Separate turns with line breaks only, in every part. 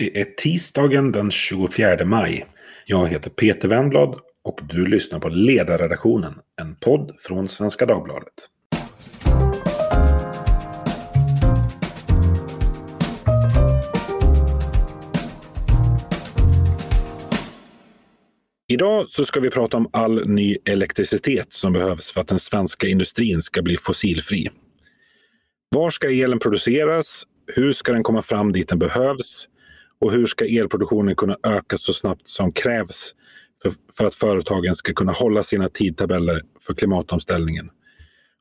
Det är tisdagen den 24 maj. Jag heter Peter Wennblad och du lyssnar på Ledarredaktionen, en podd från Svenska Dagbladet. Idag så ska vi prata om all ny elektricitet som behövs för att den svenska industrin ska bli fossilfri. Var ska elen produceras? Hur ska den komma fram dit den behövs? Och hur ska elproduktionen kunna öka så snabbt som krävs för, för att företagen ska kunna hålla sina tidtabeller för klimatomställningen?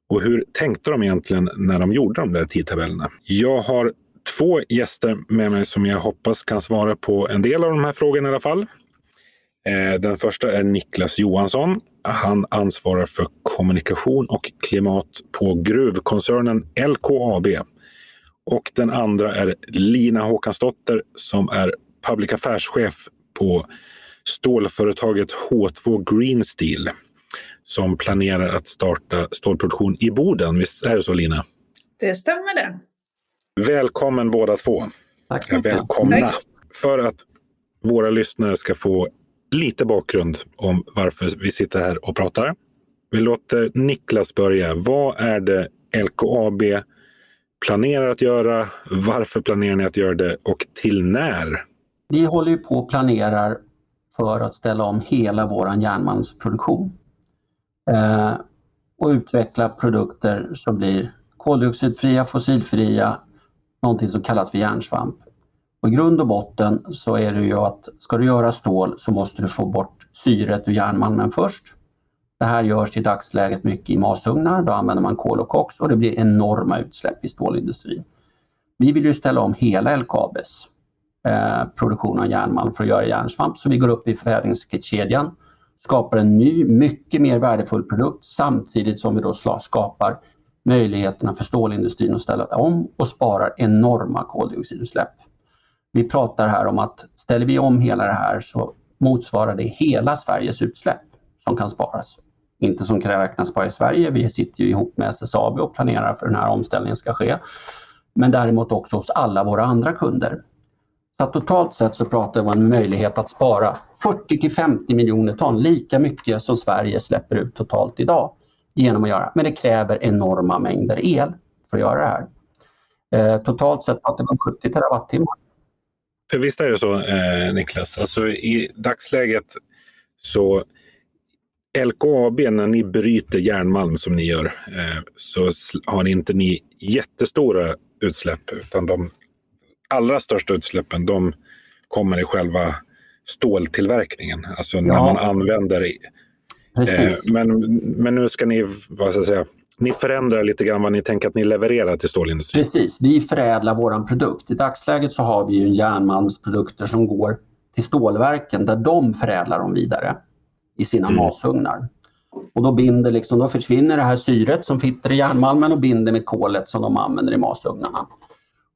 Och hur tänkte de egentligen när de gjorde de där tidtabellerna? Jag har två gäster med mig som jag hoppas kan svara på en del av de här frågorna i alla fall. Eh, den första är Niklas Johansson. Han ansvarar för kommunikation och klimat på gruvkoncernen LKAB och den andra är Lina Håkansdotter som är public affairs-chef på stålföretaget H2 Green Steel som planerar att starta stålproduktion i Boden. Visst är det så Lina?
Det stämmer det.
Välkommen båda två.
Tack.
Välkomna. Tack. För att våra lyssnare ska få lite bakgrund om varför vi sitter här och pratar. Vi låter Niklas börja. Vad är det LKAB planerar att göra? Varför planerar ni att göra det och till när?
Vi håller ju på och planerar för att ställa om hela vår järnmalmsproduktion eh, och utveckla produkter som blir koldioxidfria, fossilfria, någonting som kallas för järnsvamp. Och I grund och botten så är det ju att ska du göra stål så måste du få bort syret ur järnmalmen först. Det här görs i dagsläget mycket i masugnar, då använder man kol och koks och det blir enorma utsläpp i stålindustrin. Vi vill ju ställa om hela LKABs eh, produktion av järnmalm för att göra järnsvamp, så vi går upp i förädlingskedjan, skapar en ny, mycket mer värdefull produkt samtidigt som vi då skapar möjligheterna för stålindustrin att ställa om och sparar enorma koldioxidutsläpp. Vi pratar här om att ställer vi om hela det här så motsvarar det hela Sveriges utsläpp som kan sparas inte som kan räknas bara i Sverige. Vi sitter ju ihop med SSAB och planerar för den här omställningen ska ske. Men däremot också hos alla våra andra kunder. Så totalt sett så pratar vi om en möjlighet att spara 40 till 50 miljoner ton, lika mycket som Sverige släpper ut totalt idag genom att göra. Men det kräver enorma mängder el för att göra det här. Eh, totalt sett pratar vi om 70 terawattimmar.
För visst är det så eh, Niklas, alltså i dagsläget så LKAB, när ni bryter järnmalm som ni gör, eh, så har ni inte ni jättestora utsläpp, utan de allra största utsläppen de kommer i själva ståltillverkningen, alltså ja. när man använder eh, men, men nu ska ni, vad ska jag säga, ni förändrar lite grann vad ni tänker att ni levererar till stålindustrin.
Precis, vi förädlar våran produkt. I dagsläget så har vi ju järnmalmsprodukter som går till stålverken där de förädlar dem vidare i sina mm. masugnar. Och då, binder liksom, då försvinner det här syret som sitter i järnmalmen och binder med kolet som de använder i masugnarna.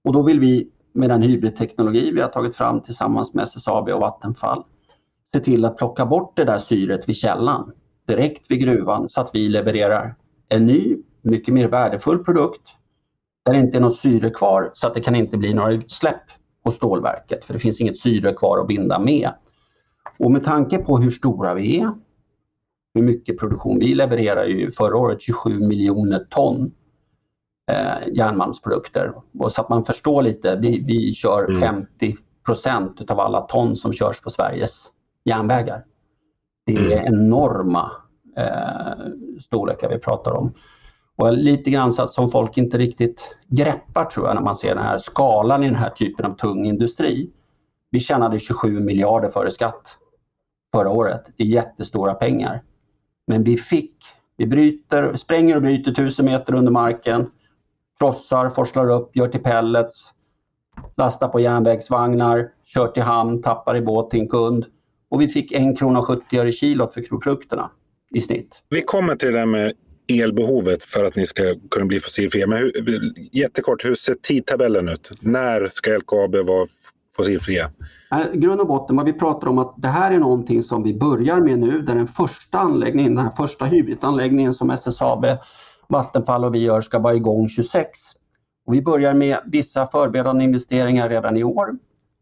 Och då vill vi med den hybridteknologi vi har tagit fram tillsammans med SSAB och Vattenfall se till att plocka bort det där syret vid källan direkt vid gruvan så att vi levererar en ny, mycket mer värdefull produkt där det inte är något syre kvar så att det kan inte bli några utsläpp på stålverket för det finns inget syre kvar att binda med. Och med tanke på hur stora vi är, hur mycket produktion vi levererar ju förra året 27 miljoner ton eh, järnmalmsprodukter. Och så att man förstår lite, vi, vi kör mm. 50 procent utav alla ton som körs på Sveriges järnvägar. Det är mm. enorma eh, storlekar vi pratar om. Och lite grann så att som folk inte riktigt greppar tror jag när man ser den här skalan i den här typen av tung industri. Vi tjänade 27 miljarder före skatt förra året. Det är jättestora pengar. Men vi fick, vi bryter, spränger och bryter tusen meter under marken, krossar, forslar upp, gör till pellets, lastar på järnvägsvagnar, kör till hamn, tappar i båt till en kund. Och vi fick 1 krona 70 öre kilot för produkterna i snitt.
Vi kommer till det där med elbehovet för att ni ska kunna bli fossilfria. Men hur, jättekort, hur ser tidtabellen ut? När ska LKAB vara fossilfria?
I grund och botten vad vi pratar om att det här är någonting som vi börjar med nu, där den första anläggningen, den här första hybridanläggningen som SSAB, Vattenfall och vi gör ska vara igång 26. Och vi börjar med vissa förberedande investeringar redan i år.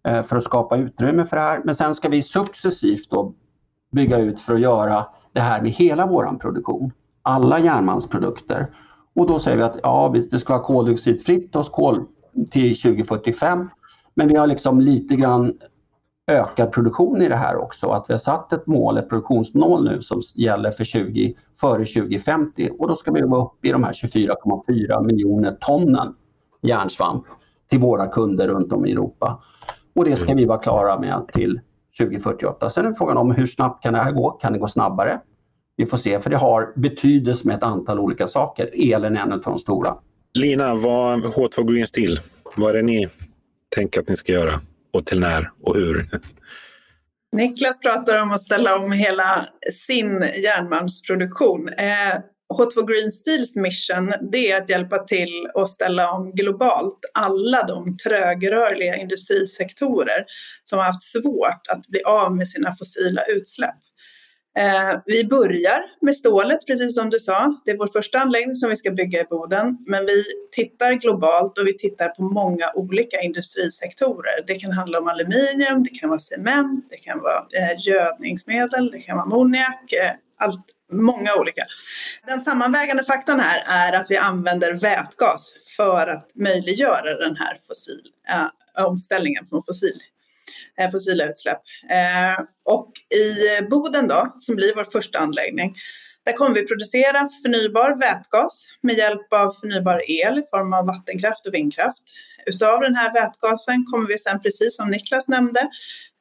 eh, för att skapa utrymme för det här. Men sen ska vi successivt då bygga ut för att göra det här med hela våran produktion. Alla järnmalmsprodukter. Och då säger vi att ja, visst, det ska vara koldioxidfritt hos kol till 2045. Men vi har liksom lite grann ökad produktion i det här också. Att vi har satt ett mål, ett produktionsmål nu som gäller för 20, före 2050 och då ska vi vara uppe i de här 24,4 miljoner tonnen järnsvamp till våra kunder runt om i Europa. Och det ska vi vara klara med till 2048. Sen är frågan om hur snabbt kan det här gå? Kan det gå snabbare? Vi får se, för det har betydelse med ett antal olika saker. Elen är en av de stora.
Lina, vad H2 Green Steel, vad är det ni tänker att ni ska göra? Och till när och hur?
Niklas pratar om att ställa om hela sin järnmalmsproduktion. Eh, H2 Green Steels mission det är att hjälpa till att ställa om globalt alla de trögrörliga industrisektorer som har haft svårt att bli av med sina fossila utsläpp. Eh, vi börjar med stålet, precis som du sa. Det är vår första anläggning som vi ska bygga i Boden. Men vi tittar globalt och vi tittar på många olika industrisektorer. Det kan handla om aluminium, det kan vara cement, det kan vara eh, gödningsmedel, det kan vara ammoniak, eh, allt, många olika. Den sammanvägande faktorn här är att vi använder vätgas för att möjliggöra den här fossil, äh, omställningen från fossil Eh, fossila utsläpp. Eh, och i eh, Boden då, som blir vår första anläggning, där kommer vi producera förnybar vätgas med hjälp av förnybar el i form av vattenkraft och vindkraft. Utav den här vätgasen kommer vi sen, precis som Niklas nämnde,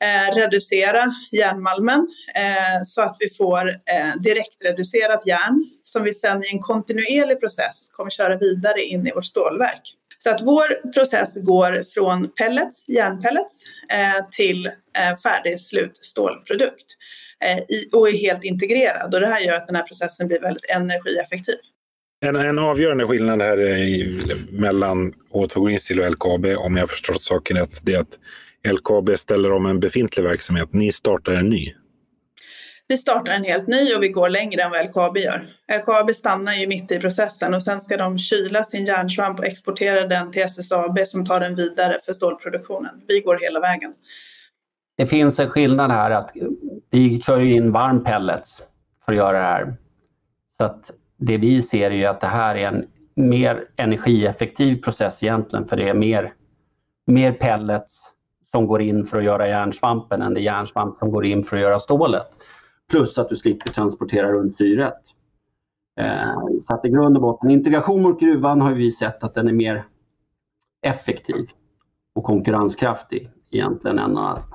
eh, reducera järnmalmen eh, så att vi får eh, direktreducerat järn som vi sen i en kontinuerlig process kommer köra vidare in i vårt stålverk. Så att vår process går från pellets, järnpellets eh, till eh, färdig slutstålprodukt eh, och är helt integrerad. Och det här gör att den här processen blir väldigt energieffektiv.
En, en avgörande skillnad här i, mellan H2 Green Steel och LKAB, om jag förstått saken rätt, det är att LKAB ställer om en befintlig verksamhet. Ni startar en ny.
Vi startar en helt ny och vi går längre än vad LKAB gör. LKAB stannar ju mitt i processen och sen ska de kyla sin järnsvamp och exportera den till SSAB som tar den vidare för stålproduktionen. Vi går hela vägen.
Det finns en skillnad här att vi kör in varm pellets för att göra det här. Så att det vi ser är ju att det här är en mer energieffektiv process egentligen för det är mer, mer pellets som går in för att göra järnsvampen än det järnsvamp som går in för att göra stålet. Plus att du slipper transportera runt syret. Eh, så att i grund och botten, integration mot gruvan har vi sett att den är mer effektiv och konkurrenskraftig egentligen än att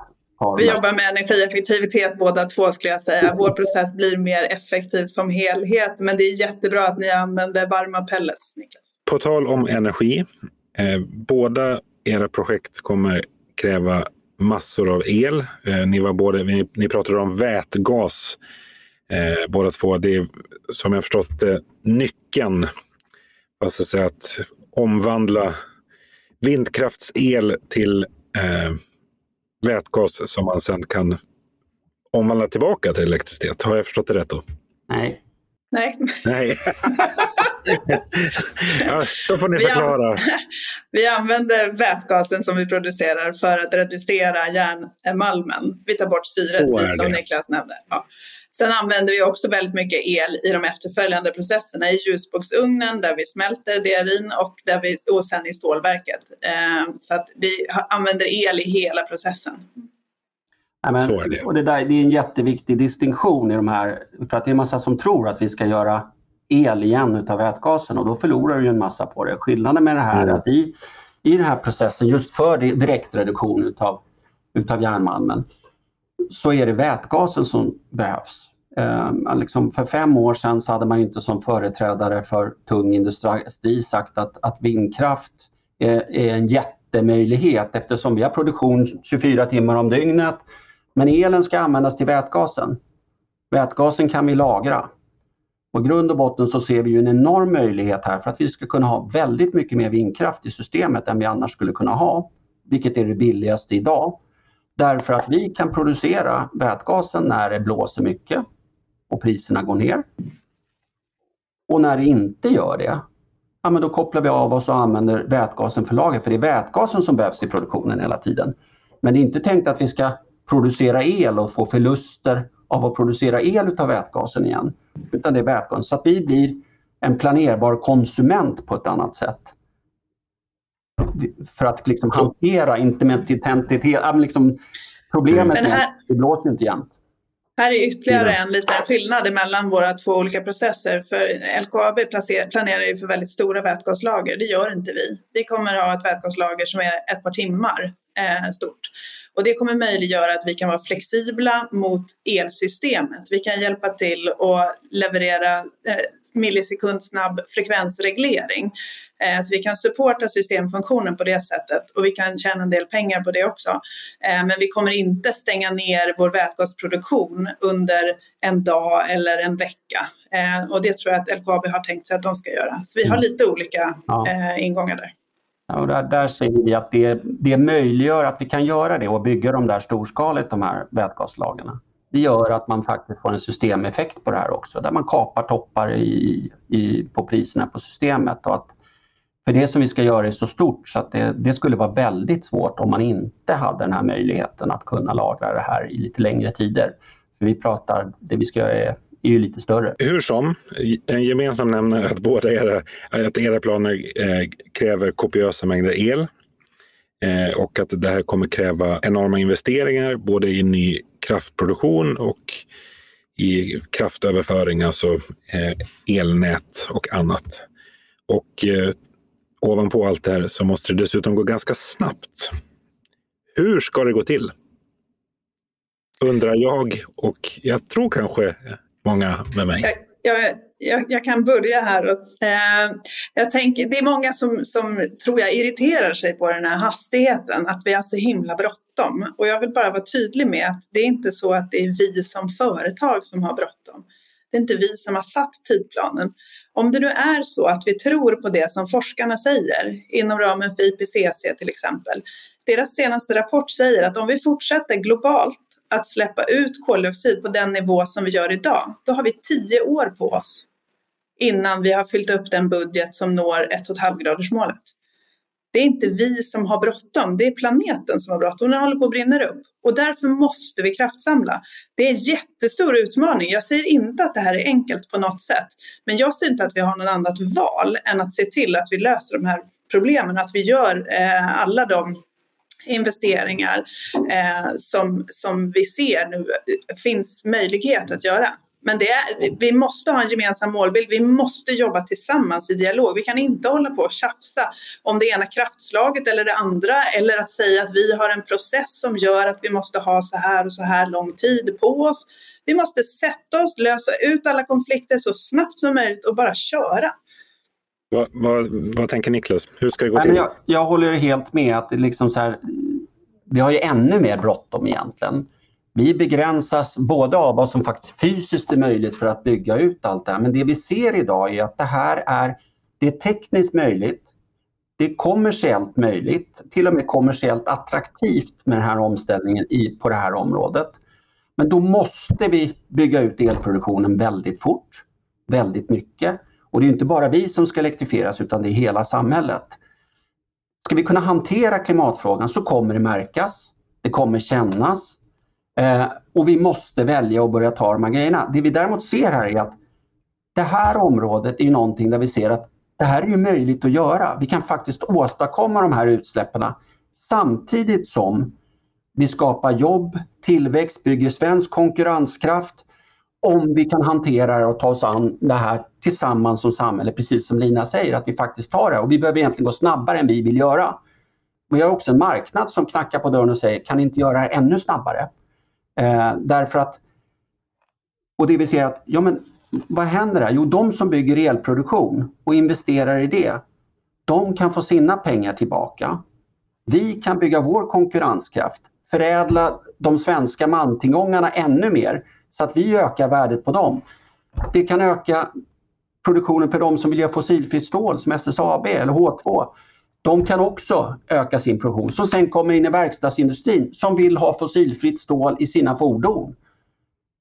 vi jobbar med energieffektivitet båda två skulle jag säga. Vår process blir mer effektiv som helhet men det är jättebra att ni använder varma pellets. Niklas.
På tal om energi. Eh, båda era projekt kommer kräva massor av el. Eh, ni, var både, ni, ni pratade om vätgas eh, båda två. Det är som jag förstått det nyckeln alltså säga, att omvandla vindkraftsel till eh, vätgas som man sen kan omvandla tillbaka till elektricitet. Har jag förstått det rätt då?
Nej.
Nej.
Nej. ja, då får ni förklara.
Vi, använder vätgasen som vi producerar för att reducera järnmalmen. Vi tar bort syret, som Niklas nämnde. Ja. Sen använder vi också väldigt mycket el i de efterföljande processerna i ljusboksugnen där vi smälter stearin och, där vi, och sen i stålverket. Eh, så att vi använder el i hela processen.
Ja, men, Så är det. Och det, där, det är en jätteviktig distinktion i de här, för att det är en massa som tror att vi ska göra el igen utav vätgasen och då förlorar du en massa på det. Skillnaden med det här är mm. att i, i den här processen just för direktreduktion utav, utav järnmalmen så är det vätgasen som behövs. Um, liksom för fem år sedan så hade man inte som företrädare för tung industri sagt att, att vindkraft är, är en jättemöjlighet eftersom vi har produktion 24 timmar om dygnet. Men elen ska användas till vätgasen. Vätgasen kan vi lagra. Och grund och botten så ser vi en enorm möjlighet här för att vi ska kunna ha väldigt mycket mer vindkraft i systemet än vi annars skulle kunna ha. Vilket är det billigaste idag. Därför att vi kan producera vätgasen när det blåser mycket och priserna går ner. Och när det inte gör det, ja, men då kopplar vi av oss och använder vätgasen för lager. För det är vätgasen som behövs i produktionen hela tiden. Men det är inte tänkt att vi ska producera el och få förluster av att producera el utav vätgasen igen. Utan det är vätgas. Så att vi blir en planerbar konsument på ett annat sätt. För att liksom hantera intermitentitet, liksom problemet här... med det blåser inte jämnt.
Här är ytterligare en liten skillnad mellan våra två olika processer. För LKAB planerar ju för väldigt stora vätgaslager. Det gör inte vi. Vi kommer att ha ett vätgaslager som är ett par timmar eh, stort. Och det kommer möjliggöra att vi kan vara flexibla mot elsystemet. Vi kan hjälpa till att leverera eh, millisekundsnabb frekvensreglering. Eh, så vi kan supporta systemfunktionen på det sättet och vi kan tjäna en del pengar på det också. Eh, men vi kommer inte stänga ner vår vätgasproduktion under en dag eller en vecka. Och det tror jag att LKAB har tänkt sig att de ska göra. Så vi har mm. lite olika ja. ingångar där.
Ja, och där, där säger vi att det, det möjliggör att vi kan göra det och bygga de där storskaligt, de här vätgaslagren. Det gör att man faktiskt får en systemeffekt på det här också, där man kapar toppar i, i, på priserna på systemet. Och att för det som vi ska göra är så stort så att det, det, skulle vara väldigt svårt om man inte hade den här möjligheten att kunna lagra det här i lite längre tider. För vi pratar, det vi ska göra är, är ju lite större.
Hur som, en gemensam nämnare att båda era, att era planer eh, kräver kopiösa mängder el eh, och att det här kommer kräva enorma investeringar både i ny kraftproduktion och i kraftöverföring, alltså eh, elnät och annat. Och eh, ovanpå allt det här så måste det dessutom gå ganska snabbt. Hur ska det gå till? Undrar jag och jag tror kanske många med mig.
Jag, jag, jag, kan börja här. Och, eh, jag tänker, det är många som, som tror jag irriterar sig på den här hastigheten, att vi har så himla bråttom. Och jag vill bara vara tydlig med att det är inte så att det är vi som företag som har bråttom. Det är inte vi som har satt tidplanen. Om det nu är så att vi tror på det som forskarna säger inom ramen för IPCC till exempel. Deras senaste rapport säger att om vi fortsätter globalt att släppa ut koldioxid på den nivå som vi gör idag, då har vi tio år på oss innan vi har fyllt upp den budget som når 1,5 gradersmålet. Det är inte vi som har bråttom, det är planeten som har bråttom. Den håller på att brinna upp och därför måste vi kraftsamla. Det är en jättestor utmaning. Jag säger inte att det här är enkelt på något sätt, men jag ser inte att vi har något annat val än att se till att vi löser de här problemen, att vi gör eh, alla de investeringar eh, som, som vi ser nu finns möjlighet att göra. Men det är, vi måste ha en gemensam målbild. Vi måste jobba tillsammans i dialog. Vi kan inte hålla på och tjafsa om det ena kraftslaget eller det andra eller att säga att vi har en process som gör att vi måste ha så här och så här lång tid på oss. Vi måste sätta oss, lösa ut alla konflikter så snabbt som möjligt och bara köra.
Vad, vad, vad tänker Niklas? Hur ska det gå till?
Jag, jag håller helt med att liksom så här, vi har ju ännu mer bråttom egentligen. Vi begränsas både av vad som faktiskt fysiskt är möjligt för att bygga ut allt det här, men det vi ser idag är att det här är, det är tekniskt möjligt, det är kommersiellt möjligt, till och med kommersiellt attraktivt med den här omställningen i, på det här området. Men då måste vi bygga ut elproduktionen väldigt fort, väldigt mycket. Och det är inte bara vi som ska elektrifieras utan det är hela samhället. Ska vi kunna hantera klimatfrågan så kommer det märkas, det kommer kännas, Eh, och vi måste välja och börja ta de här grejerna. Det vi däremot ser här är att det här området är någonting där vi ser att det här är ju möjligt att göra. Vi kan faktiskt åstadkomma de här utsläppen samtidigt som vi skapar jobb, tillväxt, bygger svensk konkurrenskraft om vi kan hantera det och ta oss an det här tillsammans som samhälle, precis som Lina säger, att vi faktiskt tar det. Och vi behöver egentligen gå snabbare än vi vill göra. Vi har också en marknad som knackar på dörren och säger, kan ni inte göra det ännu snabbare? Eh, därför att, och det vi ser att, ja men vad händer här? Jo, de som bygger elproduktion och investerar i det, de kan få sina pengar tillbaka. Vi kan bygga vår konkurrenskraft, förädla de svenska malmtillgångarna ännu mer så att vi ökar värdet på dem. Det kan öka produktionen för de som vill göra fossilfritt stål som SSAB eller H2 de kan också öka sin produktion som sen kommer in i verkstadsindustrin som vill ha fossilfritt stål i sina fordon.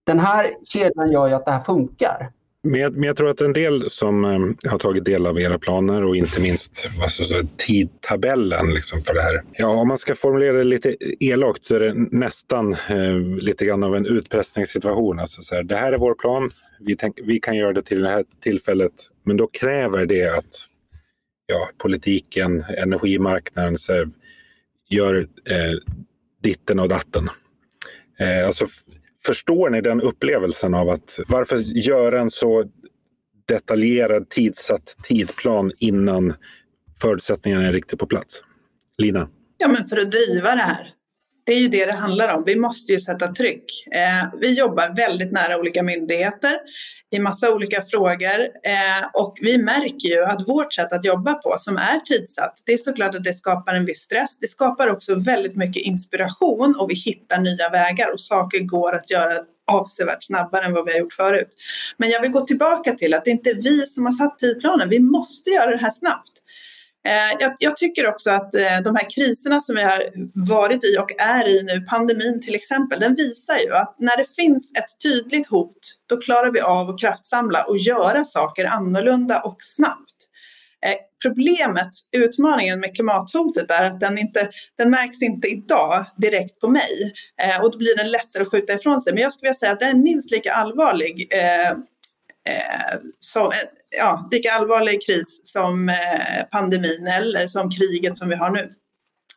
Den här kedjan gör ju att det här funkar.
Men jag, men jag, tror att en del som eh, har tagit del av era planer och inte minst alltså, så, tidtabellen liksom, för det här. Ja, om man ska formulera det lite elakt så är det nästan eh, lite grann av en utpressningssituation. Alltså, så här, det här är vår plan, vi, tänk, vi kan göra det till det här tillfället, men då kräver det att ja, politiken, energimarknaden så här, gör eh, ditten och datten. Eh, alltså, förstår ni den upplevelsen av att varför göra en så detaljerad tidsatt tidplan innan förutsättningarna är riktigt på plats? Lina?
Ja, men för att driva det här. Det är ju det det handlar om. Vi måste ju sätta tryck. Eh, vi jobbar väldigt nära olika myndigheter i massa olika frågor eh, och vi märker ju att vårt sätt att jobba på som är tidsatt, det är såklart att det skapar en viss stress. Det skapar också väldigt mycket inspiration och vi hittar nya vägar och saker går att göra avsevärt snabbare än vad vi har gjort förut. Men jag vill gå tillbaka till att det inte är vi som har satt tidplanen. Vi måste göra det här snabbt. Eh, jag, jag, tycker också att eh, de här kriserna som vi har varit i och är i nu, pandemin till exempel, den visar ju att när det finns ett tydligt hot, då klarar vi av att kraftsamla och göra saker annorlunda och snabbt. Eh, problemet, utmaningen med klimathotet är att den, inte, den märks inte idag direkt på mig och då blir den lättare att skjuta ifrån sig. Men jag skulle vilja säga att den är minst lika allvarlig eh, så, ja, lika allvarlig kris som eh, pandemin eller som kriget som vi har nu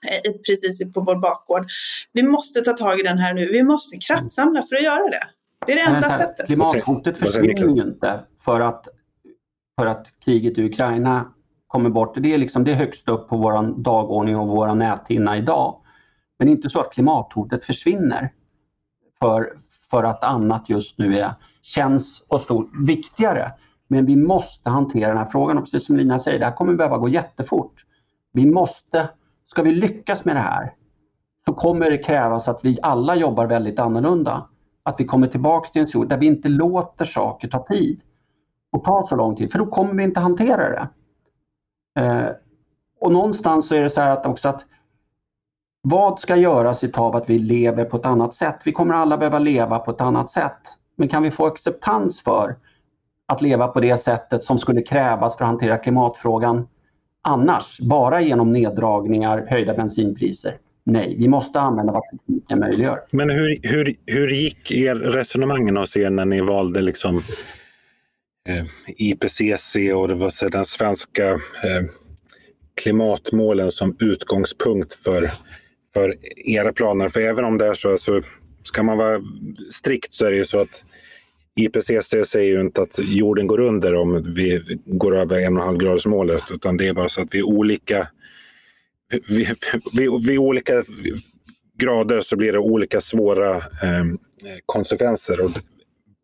eh, precis på vår bakgård. Vi måste ta tag i den här nu. Vi måste kraftsamla för att göra det. Det är det enda här, sättet.
Klimathotet försvinner ju inte för att, för att kriget i Ukraina kommer bort. Det är, liksom, det är högst upp på vår dagordning och vår näthinna idag. Men inte så att klimathotet försvinner för, för att annat just nu är, känns och står viktigare. Men vi måste hantera den här frågan och precis som Lina säger, det här kommer behöva gå jättefort. Vi måste, ska vi lyckas med det här så kommer det krävas att vi alla jobbar väldigt annorlunda. Att vi kommer tillbaks till en situation där vi inte låter saker ta tid och ta så lång tid, för då kommer vi inte hantera det. Eh, och någonstans så är det så här att också att vad ska göras utav att vi lever på ett annat sätt? Vi kommer alla behöva leva på ett annat sätt. Men kan vi få acceptans för att leva på det sättet som skulle krävas för att hantera klimatfrågan annars? Bara genom neddragningar, höjda bensinpriser? Nej, vi måste använda vad tekniken möjliggör.
Men hur, hur, hur gick er resonemangen hos er när ni valde liksom eh, IPCC och det var så den svenska eh, klimatmålen som utgångspunkt för för era planer. För även om det är så, så ska man vara strikt så är det ju så att IPCC säger ju inte att jorden går under om vi går över en och halv gradsmålet utan det är bara så att vi är olika vid, vi, vi olika grader så blir det olika svåra eh, konsekvenser. Och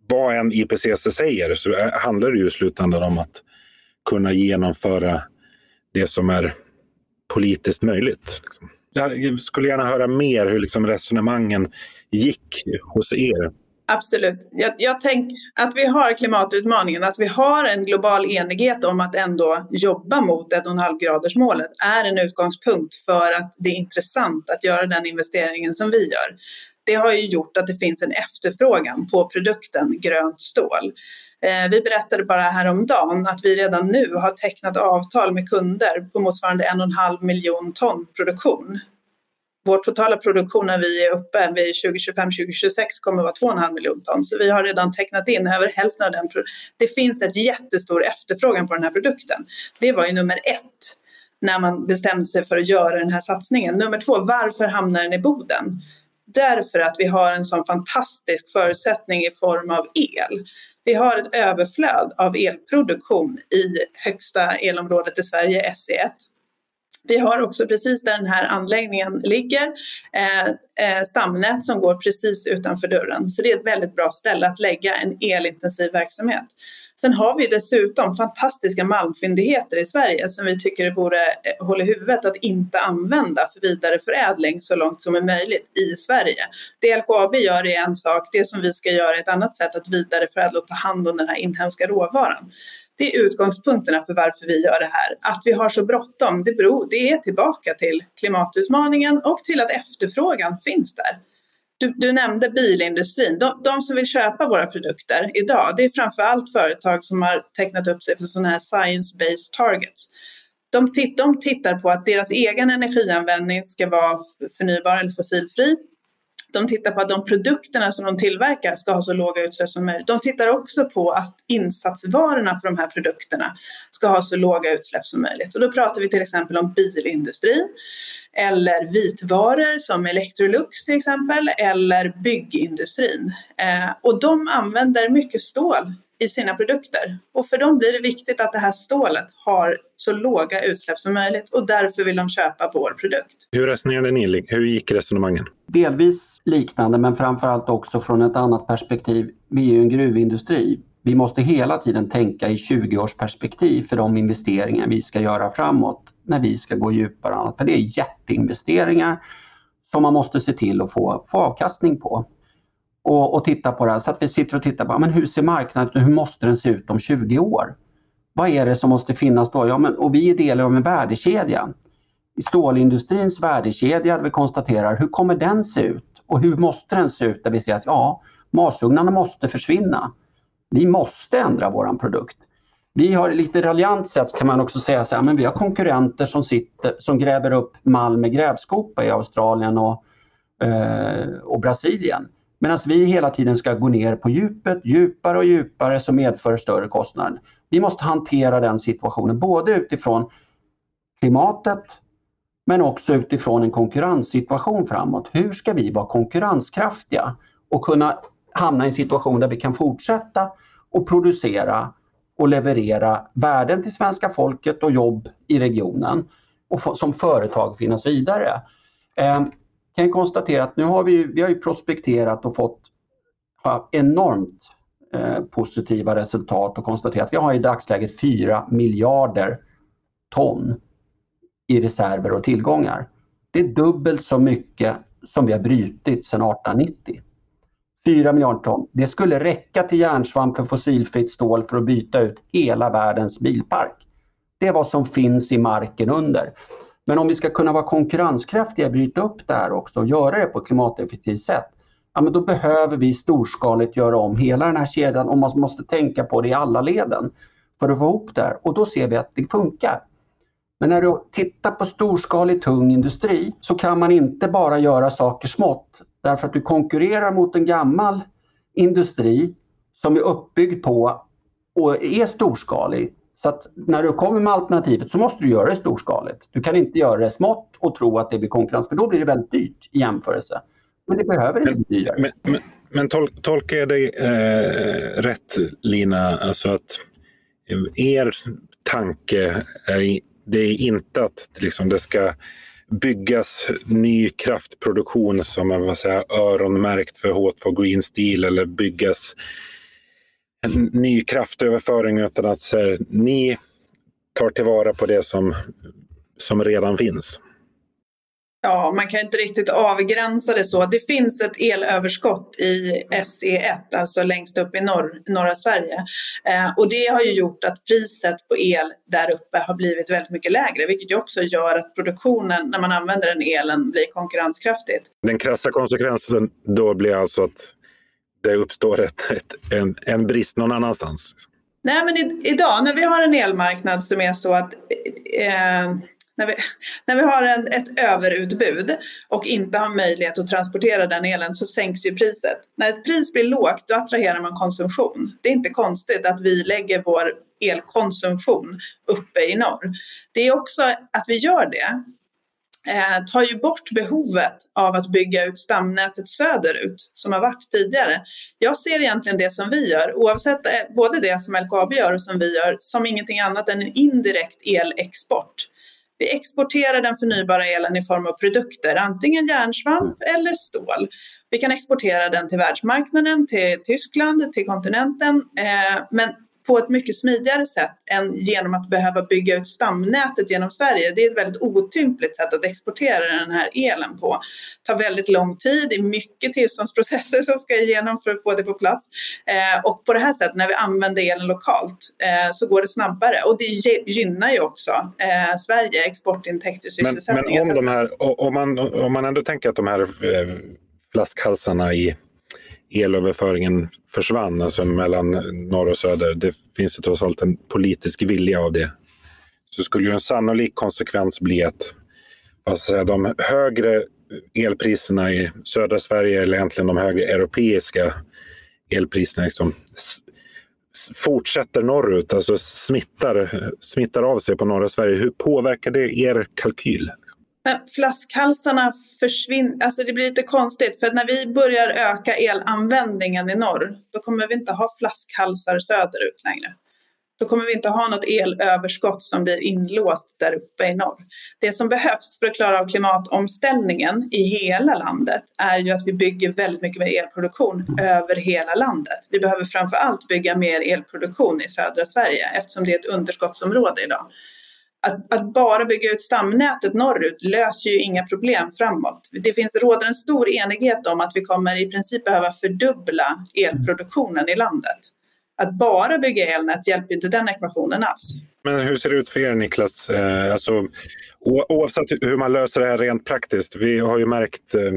vad en IPCC säger så handlar det ju i slutändan om att kunna genomföra det som är politiskt möjligt. Liksom. Jag skulle gärna höra mer hur liksom resonemangen gick hos er.
Absolut. Jag, jag tänker att vi har klimatutmaningen, att vi har en global enighet om att ändå jobba mot 1,5-gradersmålet är en utgångspunkt för att det är intressant att göra den investeringen som vi gör. Det har ju gjort att det finns en efterfrågan på produkten grönt stål. Eh, vi berättade bara häromdagen att vi redan nu har tecknat avtal med kunder på motsvarande en och en halv miljon ton produktion. Vår totala produktion när vi är uppe vid 2025-2026 kommer att vara 2,5 miljoner ton. Så vi har redan tecknat in över hälften av den. Det finns ett jättestor efterfrågan på den här produkten. Det var ju nummer ett när man bestämde sig för att göra den här satsningen. Nummer två, varför hamnar den i Boden? Därför att vi har en sån fantastisk förutsättning i form av el. Vi har ett överflöd av elproduktion i högsta elområdet i Sverige, SE1. Vi har också precis där den här anläggningen ligger eh, eh, stamnät som går precis utanför dörren. Så det är ett väldigt bra ställe att lägga en elintensiv verksamhet. Sen har vi dessutom fantastiska malmfyndigheter i Sverige som vi tycker vore eh, håll i huvudet att inte använda för vidare förädling så långt som är möjligt i Sverige. Det LKAB gör är en sak, det som vi ska göra är ett annat sätt att vidareförädla och ta hand om den här inhemska råvaran. Det är utgångspunkterna för varför vi gör det här. Att vi har så bråttom, det, beror, det är tillbaka till klimatutmaningen och till att efterfrågan finns där. du, du, nämnde bilindustrin. De, de, som vill köpa våra produkter idag, det är framför allt företag som har tecknat upp sig för sådana här science-based targets. De, titt, de tittar på att deras egen energianvändning ska vara förnybar eller fossilfri. De tittar på att de produkterna som de tillverkar ska ha så låga utsläpp som möjligt. De tittar också på att insatsvarorna för de här produkterna ska ha så låga utsläpp som möjligt. Och då pratar vi till exempel om bilindustrin eller vitvaror som Electrolux till exempel eller byggindustrin. Eh, och de använder mycket stål i sina produkter. Och för dem blir det viktigt att det här stålet har så låga utsläpp som möjligt och därför vill de köpa vår produkt.
Hur resonerade ni? Hur gick resonemangen?
Delvis liknande men framförallt också från ett annat perspektiv. Vi är ju en gruvindustri. Vi måste hela tiden tänka i 20 års perspektiv för de investeringar vi ska göra framåt när vi ska gå djupare. Annat. För det är jätteinvesteringar som man måste se till att få, få avkastning på. Och, och titta på det här. Så att vi sitter och tittar på men hur ser marknaden ut hur måste den se ut om 20 år? Vad är det som måste finnas då? Ja, men, och vi är del av en värdekedja. I stålindustrins värdekedja, vi konstaterar hur kommer den se ut? Och hur måste den se ut? Där vi ser att ja, masugnarna måste försvinna. Vi måste ändra våran produkt. Vi har lite raljant sett, kan man också säga så här, men vi har konkurrenter som, sitter, som gräver upp malm med grävskopa i Australien och, eh, och Brasilien. Medan vi hela tiden ska gå ner på djupet, djupare och djupare som medför större kostnader. Vi måste hantera den situationen både utifrån klimatet men också utifrån en konkurrenssituation framåt. Hur ska vi vara konkurrenskraftiga och kunna hamna i en situation där vi kan fortsätta och producera och leverera värden till svenska folket och jobb i regionen och som företag finnas vidare. Ehm, Eh, kan konstatera att nu har vi, vi har ju prospekterat och fått enormt eh, positiva resultat och konstaterat att vi har i dagsläget 4 miljarder ton i reserver och tillgångar. Det är dubbelt så mycket som vi har brutit sedan 1890. 4 miljarder ton. Det skulle räcka till järnsvamp för fossilfritt stål för att byta ut hela världens bilpark. Det är vad som finns i marken under. Men om vi ska kunna vara konkurrenskraftiga, bryta upp det här också och göra det på ett klimateffektivt sätt, ja, men då behöver vi storskaligt göra om hela den här kedjan och man måste tänka på det i alla leden för att få ihop det här. Och då ser vi att det funkar. Men när du tittar på storskalig tung industri så kan man inte bara göra saker smått därför att du konkurrerar mot en gammal industri som är uppbyggd på och är storskalig så att när du kommer med alternativet så måste du göra det storskaligt. Du kan inte göra det smått och tro att det blir konkurrens för då blir det väldigt dyrt i jämförelse. Men det behöver inte bli dyrare.
Men, men, men tol, tolkar jag dig eh, rätt Lina, alltså att er tanke är, det är inte att liksom, det ska byggas ny kraftproduktion som är vad säger, öronmärkt för H2 Green Steel eller byggas en ny kraftöverföring utan att här, ni tar tillvara på det som, som redan finns?
Ja, man kan inte riktigt avgränsa det så. Det finns ett elöverskott i SE1, alltså längst upp i norr, norra Sverige. Eh, och det har ju gjort att priset på el där uppe har blivit väldigt mycket lägre, vilket ju också gör att produktionen när man använder den elen blir konkurrenskraftigt.
Den krassa konsekvensen då blir alltså att det uppstår ett, ett, en, en brist någon annanstans? Liksom.
Nej, men i, idag när vi har en elmarknad som är så att eh, eh, när, vi, när vi har en, ett överutbud och inte har möjlighet att transportera den elen så sänks ju priset. När ett pris blir lågt då attraherar man konsumtion. Det är inte konstigt att vi lägger vår elkonsumtion uppe i norr. Det är också att vi gör det eh, tar ju bort behovet av att bygga ut stamnätet söderut som har varit tidigare. Jag ser egentligen det som vi gör, oavsett eh, både det som LKAB gör och som vi gör, som ingenting annat än en indirekt elexport. Vi exporterar den förnybara elen i form av produkter, antingen järnsvamp mm. eller stål. Vi kan exportera den till världsmarknaden, till Tyskland, till kontinenten. Eh, men på ett mycket smidigare sätt än genom att behöva bygga ut stamnätet genom Sverige. Det är ett väldigt otympligt sätt att exportera den här elen på. Det tar väldigt lång tid, det är mycket tillståndsprocesser som ska igenom för att få det på plats. Eh, och på det här sättet, när vi använder elen lokalt, eh, så går det snabbare. Och det gynnar ju också eh, Sverige, exportintäkter, sysselsättning.
Men, men om, de här, om, man, om man ändå tänker att de här eh, flaskhalsarna i elöverföringen försvann, alltså mellan norr och söder. Det finns ju trots allt en politisk vilja av det. Så skulle ju en sannolik konsekvens bli att alltså, de högre elpriserna i södra Sverige, eller egentligen de högre europeiska elpriserna, liksom, fortsätter norrut, alltså smittar, smittar av sig på norra Sverige. Hur påverkar det er kalkyl?
Flaskhalsarna försvinner, alltså det blir lite konstigt för när vi börjar öka elanvändningen i norr då kommer vi inte ha flaskhalsar söderut längre. Då kommer vi inte ha något elöverskott som blir inlåst där uppe i norr. Det som behövs för att klara av klimatomställningen i hela landet är ju att vi bygger väldigt mycket mer elproduktion över hela landet. Vi behöver framför allt bygga mer elproduktion i södra Sverige eftersom det är ett underskottsområde idag att, att, bara bygga ut stamnätet norrut löser ju inga problem framåt. Det finns, råder en stor enighet om att vi kommer i princip behöva fördubbla elproduktionen i landet. Att bara bygga elnät hjälper inte den ekvationen alls.
Men hur ser det ut för er Niklas? Eh, alltså, oavsett hur man löser det här rent praktiskt. Vi har ju märkt, eh,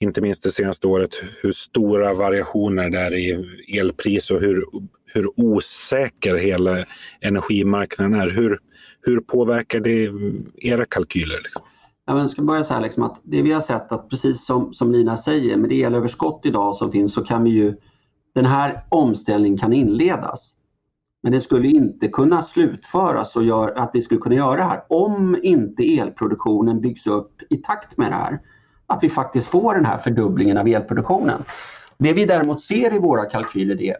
inte minst det senaste året, hur stora variationer det är i elpris och hur, hur osäker hela energimarknaden är. Hur, hur påverkar det era kalkyler? Liksom?
Jag ska börja så här liksom att det vi har sett att precis som, som Lina säger med det elöverskott idag som finns så kan vi ju den här omställningen kan inledas. Men det skulle inte kunna slutföras och gör, att vi skulle kunna göra det här om inte elproduktionen byggs upp i takt med det här. Att vi faktiskt får den här fördubblingen av elproduktionen. Det vi däremot ser i våra kalkyler det är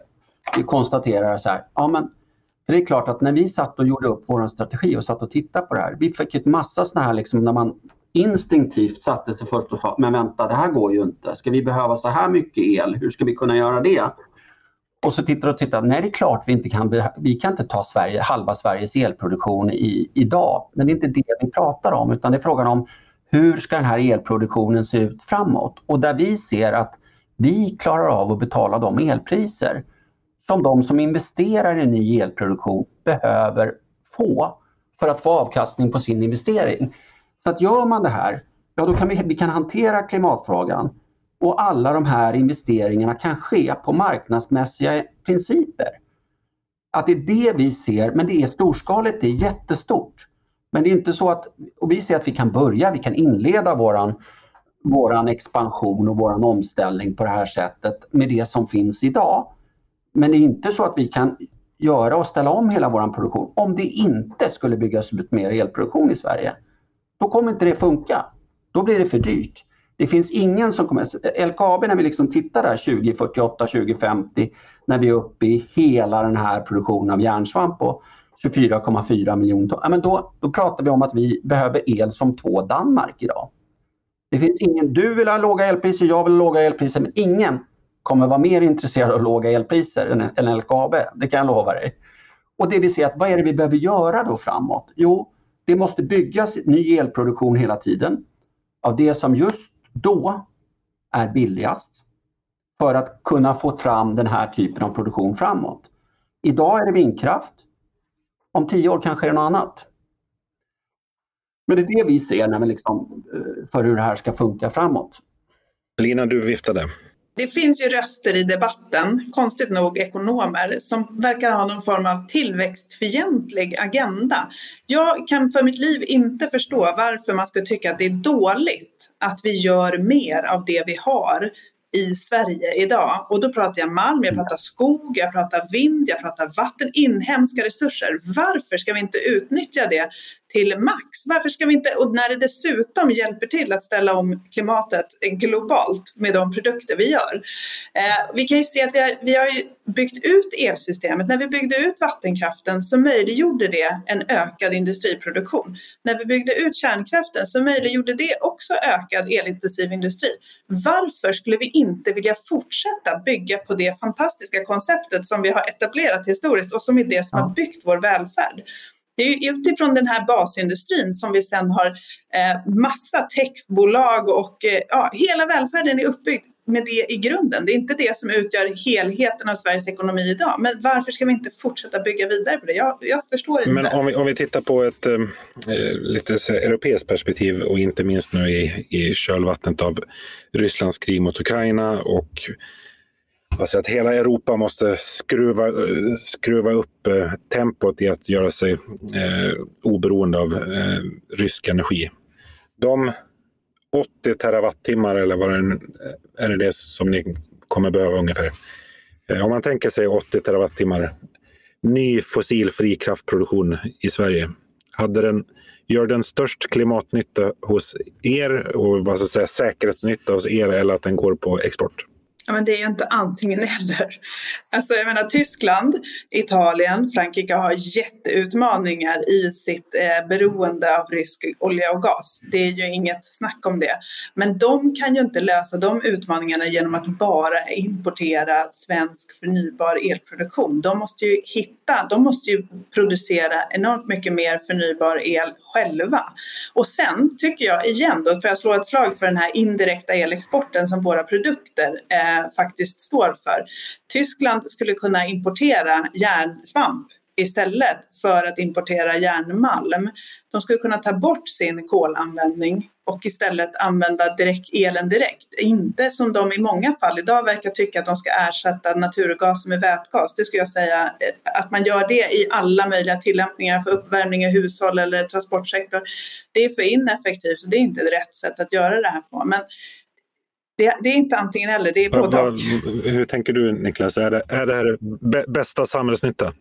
konstaterar så här, ja men för det är klart att när vi satt och gjorde upp vår strategi och satt och tittade på det här, vi fick ett massa sådana här liksom när man instinktivt satte sig först och sa, men vänta det här går ju inte, ska vi behöva så här mycket el, hur ska vi kunna göra det? Och så tittar och tittar, nej det är klart vi inte kan, vi kan inte ta Sverige, halva Sveriges elproduktion i, idag, men det är inte det vi pratar om utan det är frågan om hur ska den här elproduktionen se ut framåt? Och där vi ser att vi klarar av att betala de elpriser som de som investerar i ny elproduktion behöver få för att få avkastning på sin investering. Så att gör man det här, ja då kan vi, vi kan hantera klimatfrågan och alla de här investeringarna kan ske på marknadsmässiga principer. Att det är det vi ser, men det är storskaligt, det är jättestort. Men det är inte så att, och vi ser att vi kan börja, vi kan inleda våran, våran expansion och våran omställning på det här sättet med det som finns idag. Men det är inte så att vi kan göra och ställa om hela vår produktion om det inte skulle byggas ut mer elproduktion i Sverige. Då kommer inte det funka. Då blir det för dyrt. Det finns ingen som kommer... LKAB när vi liksom tittar där 2048, 2050 när vi är uppe i hela den här produktionen av järnsvamp på 24,4 miljoner ton. Ja, men då, då pratar vi om att vi behöver el som två Danmark idag. Det finns ingen, du vill ha låga elpriser, jag vill ha låga elpriser, men ingen kommer vara mer intresserad av låga elpriser än, LKAB. Det kan jag lova dig. Och det vill säga att vad är det vi behöver göra då framåt? Jo, det måste byggas ny elproduktion hela tiden av det som just då är billigast för att kunna få fram den här typen av produktion framåt. Idag är det vindkraft. Om tio år kanske är det något annat. Men det är det vi ser när vi liksom, eh, för hur det här ska funka framåt.
Lina, du viftade.
Det finns ju röster i debatten, konstigt nog ekonomer, som verkar ha någon form av tillväxtfientlig agenda. Jag kan för mitt liv inte förstå varför man skulle tycka att det är dåligt att vi gör mer av det vi har i Sverige idag. Och då pratar jag malm, jag pratar skog, jag pratar vind, jag pratar vatten, inhemska resurser. Varför ska vi inte utnyttja det till max. Varför ska vi inte, och när det dessutom hjälper till att ställa om klimatet globalt med de produkter vi gör. Eh, vi kan ju se att vi har, vi har byggt ut elsystemet. När vi byggde ut vattenkraften så möjliggjorde det en ökad industriproduktion. När vi byggde ut kärnkraften så möjliggjorde det också ökad elintensiv industri. Varför skulle vi inte vilja fortsätta bygga på det fantastiska konceptet som vi har etablerat historiskt och som är det som har byggt vår välfärd? Det är utifrån den här basindustrin som vi sen har eh, massa techbolag och eh, ja, hela välfärden är uppbyggd med det i grunden. Det är inte det som utgör helheten av Sveriges ekonomi idag. Men varför ska vi inte fortsätta bygga vidare på det? Jag, jag förstår inte.
Men om vi, om vi tittar på ett eh, eh lite så europeiskt perspektiv och inte minst nu i, i kölvattnet av Rysslands krig mot Ukraina och alltså att hela Europa måste skruva, skruva upp eh, tempot i att göra sig eh, oberoende av eh, rysk energi. De 80 terawattimmar eller vad det eh, är, det, det som ni kommer behöva ungefär. Eh, om man tänker sig 80 terawattimmar ny fossilfri kraftproduktion i Sverige. Hade den, gör den störst klimatnytta hos er och vad ska säga, säkerhetsnytta hos er eller att den går på export?
Ja, men det är ju inte antingen eller. Alltså, jag menar, Tyskland, Italien, Frankrike har jätteutmaningar i sitt eh, beroende av rysk olja och gas. Det är ju inget snack om det. Men de kan ju inte lösa de utmaningarna genom att bara importera svensk förnybar elproduktion. De måste ju hitta, de måste ju producera enormt mycket mer förnybar el själva. Och sen tycker jag igen, då för jag slå ett slag för den här indirekta elexporten som våra produkter eh, faktiskt står för. Tyskland skulle kunna importera järnsvamp istället för att importera järnmalm. De skulle kunna ta bort sin kolanvändning och istället använda direkt, elen direkt. Inte som de i många fall idag verkar tycka att de ska ersätta naturgas med vätgas. Det skulle jag säga eh, att man gör det i alla möjliga tillämpningar för uppvärmning i hushåll eller transportsektor. Det är för ineffektivt och det är inte rätt sätt att göra det här på. Men det, det, är inte antingen eller, det är både.
Hur tänker du Niklas, är det, är det här bästa samhällsnytta?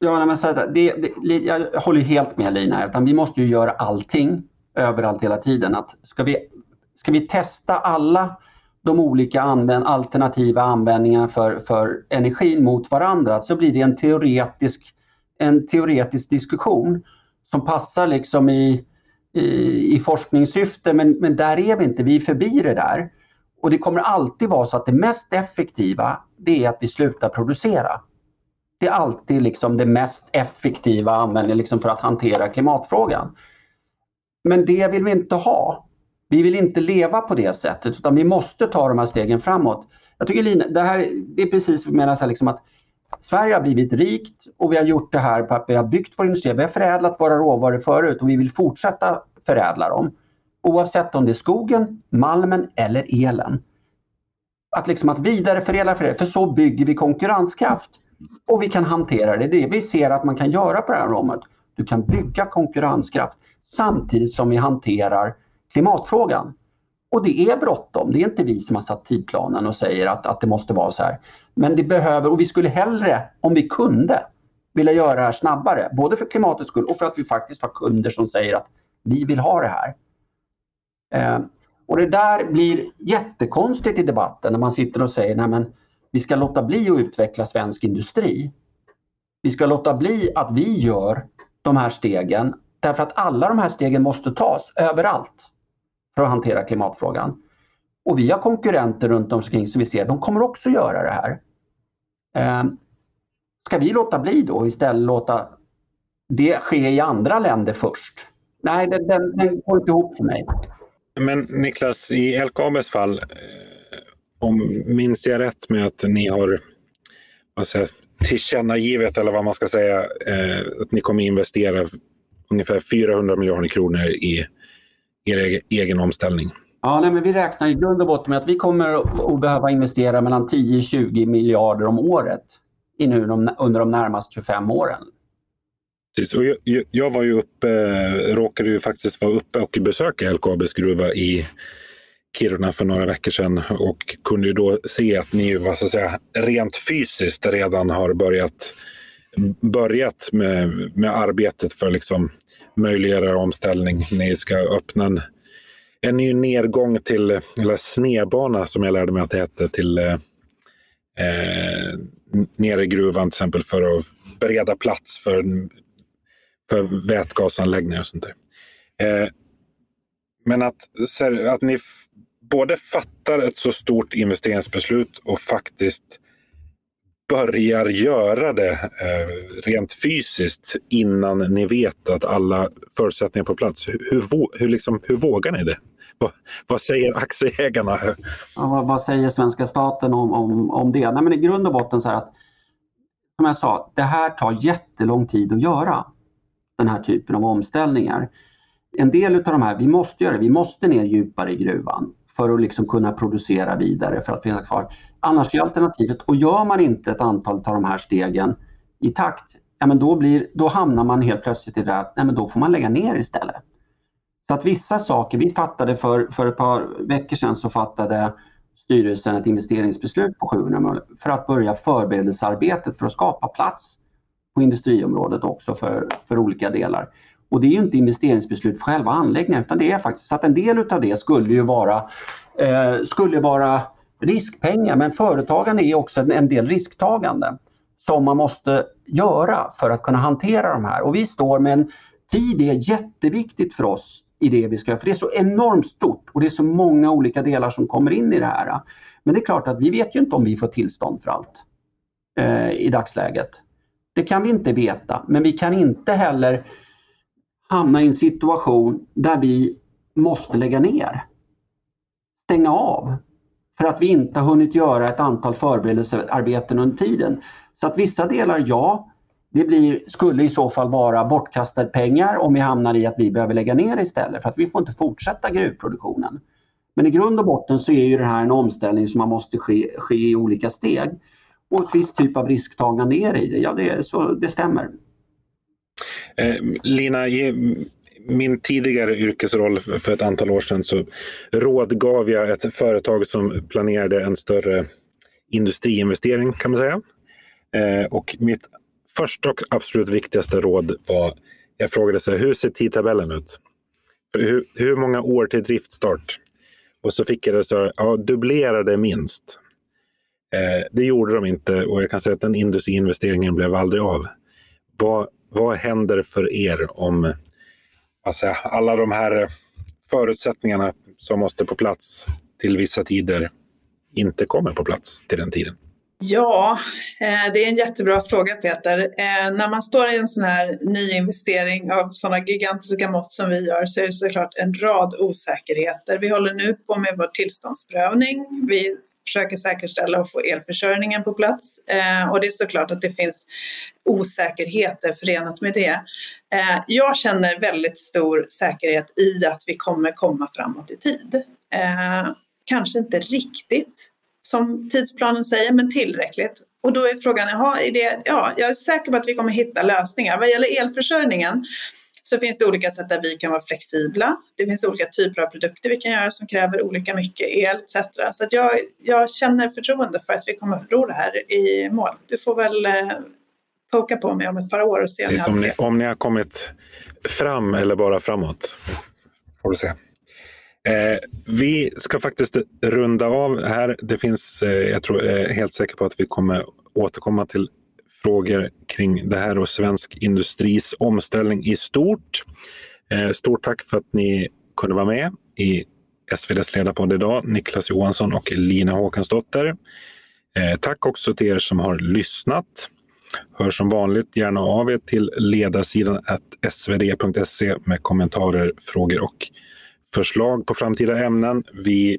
Ja, men så det, det, jag håller helt med Lina utan vi måste ju göra allting överallt hela tiden. Att ska, vi, ska vi testa alla de olika använd, alternativa användningarna för, för energin mot varandra så blir det en teoretisk, en teoretisk diskussion som passar liksom i, i, i forskningssyfte men, men där är vi inte, vi är förbi det där. Och det kommer alltid vara så att det mest effektiva det är att vi slutar producera. Det är alltid liksom det mest effektiva användningen liksom för att hantera klimatfrågan. Men det vill vi inte ha. Vi vill inte leva på det sättet utan vi måste ta de här stegen framåt. Jag tycker Lina, det här det är precis vad jag menar, så liksom att Sverige har blivit rikt och vi har gjort det här på att vi har byggt vår industri. Vi har förädlat våra råvaror förut och vi vill fortsätta förädla dem. Oavsett om det är skogen, malmen eller elen. Att liksom att vidareförädla, för så bygger vi konkurrenskraft. Och vi kan hantera det. Det vi ser att man kan göra på det här området. Du kan bygga konkurrenskraft samtidigt som vi hanterar klimatfrågan. Och det är bråttom. Det är inte vi som har satt tidplanen och säger att, att det måste vara så här. Men det behöver, och vi skulle hellre, om vi kunde, vilja göra det här snabbare. Både för klimatets skull och för att vi faktiskt har kunder som säger att vi vill ha det här. Eh, och det där blir jättekonstigt i debatten när man sitter och säger nej men vi ska låta bli att utveckla svensk industri. Vi ska låta bli att vi gör de här stegen därför att alla de här stegen måste tas överallt för att hantera klimatfrågan. Och vi har konkurrenter runt omkring som vi ser, de kommer också göra det här. Eh, ska vi låta bli då istället låta det ske i andra länder först? Nej, den, den, den går inte ihop för mig.
Men Niklas, i LKABs fall, eh, om minns jag rätt med att ni har vad säger, tillkännagivet, eller vad man ska säga, eh, att ni kommer investera ungefär 400 miljarder kronor i er egen omställning.
Ja, nej, men vi räknar i grund och botten med att vi kommer att behöva investera mellan 10-20 miljarder om året under de närmaste 25 åren.
Precis. Och jag, jag, var ju uppe, råkade ju faktiskt vara uppe och besöka LKABs gruva i Kiruna för några veckor sedan och kunde ju då se att ni vad ska säga, rent fysiskt redan har börjat, börjat med, med arbetet för liksom möjliggöra omställning. Ni ska öppna en, en ny nedgång till, eller snedbana som jag lärde mig att det hette, till eh, eh, nere i gruvan till exempel för att bereda plats för för vätgasanläggningar och sånt där. Eh, men att, att ni både fattar ett så stort investeringsbeslut och faktiskt börjar göra det eh, rent fysiskt innan ni vet att alla förutsättningar är på plats. Hur, hur, hur, liksom, hur vågar ni det? Vad, vad säger aktieägarna?
Ja, vad säger svenska staten om, om, om det? Nej, men I grund och botten så här att, som jag sa, det här tar jättelång tid att göra. Den här typen av omställningar. En del av de här, vi måste göra det, vi måste ner djupare i gruvan för att liksom kunna producera vidare för att finnas kvar. Annars är alternativet, och gör man inte ett antal av de här stegen i takt, ja, men då, blir, då hamnar man helt plötsligt i det att nej, men då får man lägga ner istället. Så att vissa saker, vi fattade för, för ett par veckor sedan så fattade styrelsen ett investeringsbeslut på 700 miljoner för att börja förberedelsearbetet för att skapa plats på industriområdet också för, för olika delar. Och det är ju inte investeringsbeslut för själva anläggningen utan det är faktiskt att en del utav det skulle ju vara, eh, skulle vara riskpengar men företagande är också en, del risktagande som man måste göra för att kunna hantera de här. Och vi står med en tid är jätteviktigt för oss i det vi ska göra. För det är så enormt stort och det är så många olika delar som kommer in i det här. Men det är klart att vi vet ju inte om vi får tillstånd för allt eh, i dagsläget. Det kan vi inte veta, men vi kan inte heller hamna i en situation där vi måste lägga ner. Stänga av. För att vi inte har hunnit göra ett antal förberedelsearbeten under tiden. Så att vissa delar, ja, det blir, skulle i så fall vara bortkastade pengar om vi hamnar i att vi behöver lägga ner istället för att vi får inte fortsätta gruvproduktionen. Men i grund och botten så är ju det här en omställning som man måste ske, ske i olika steg. Och ett visst typ av risktagande är i det, ja det, så, det stämmer.
Eh, Lina, i min tidigare yrkesroll för ett antal år sedan så rådgav jag ett företag som planerade en större industriinvestering kan man säga. Eh, och mitt första och absolut viktigaste råd var, jag frågade så här, hur ser tidtabellen ut? Hur, hur många år till driftstart? Och så fick jag det så här, ja, dubblera det minst. Eh, det gjorde de inte och jag kan säga att den industriinvesteringen blev aldrig av. Vad, vad händer för er om alltså, alla de här förutsättningarna som måste på plats till vissa tider inte kommer på plats till den tiden?
Ja, eh, det är en jättebra fråga Peter. Eh, när man står i en sån här nyinvestering av sådana gigantiska mått som vi gör så är det såklart en rad osäkerheter. Vi håller nu på med vår tillståndsprövning. Vi försöker säkerställa och få elförsörjningen på plats. Eh, och det är såklart att det finns osäkerheter förenat med det. Eh, jag känner väldigt stor säkerhet i att vi kommer komma framåt i tid. Eh, kanske inte riktigt som tidsplanen säger, men tillräckligt. Och då är frågan, jaha, är det, ja, jag är säker på att vi kommer hitta lösningar. Vad gäller elförsörjningen så finns det olika sätt där vi kan vara flexibla. Det finns olika typer av produkter vi kan göra som kräver olika mycket el etc. Så att jag, jag känner förtroende för att vi kommer att ro det här i mål. Du får väl eh, poka på mig om ett par år och se
Precis, om, ni, om ni har kommit fram eller bara framåt. Får du se. Eh, vi ska faktiskt runda av här. Det finns, eh, jag tror, jag är helt säker på att vi kommer återkomma till frågor kring det här och svensk industris omställning i stort. Eh, stort tack för att ni kunde vara med i SVDs ledarpodd idag, Niklas Johansson och Lina Håkansdotter. Eh, tack också till er som har lyssnat. Hör som vanligt gärna av er till ledarsidan svd.se med kommentarer, frågor och förslag på framtida ämnen. Vi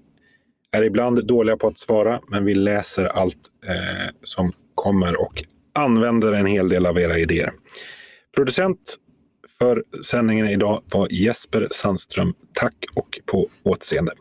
är ibland dåliga på att svara, men vi läser allt eh, som kommer och använder en hel del av era idéer. Producent för sändningen idag var Jesper Sandström. Tack och på återseende.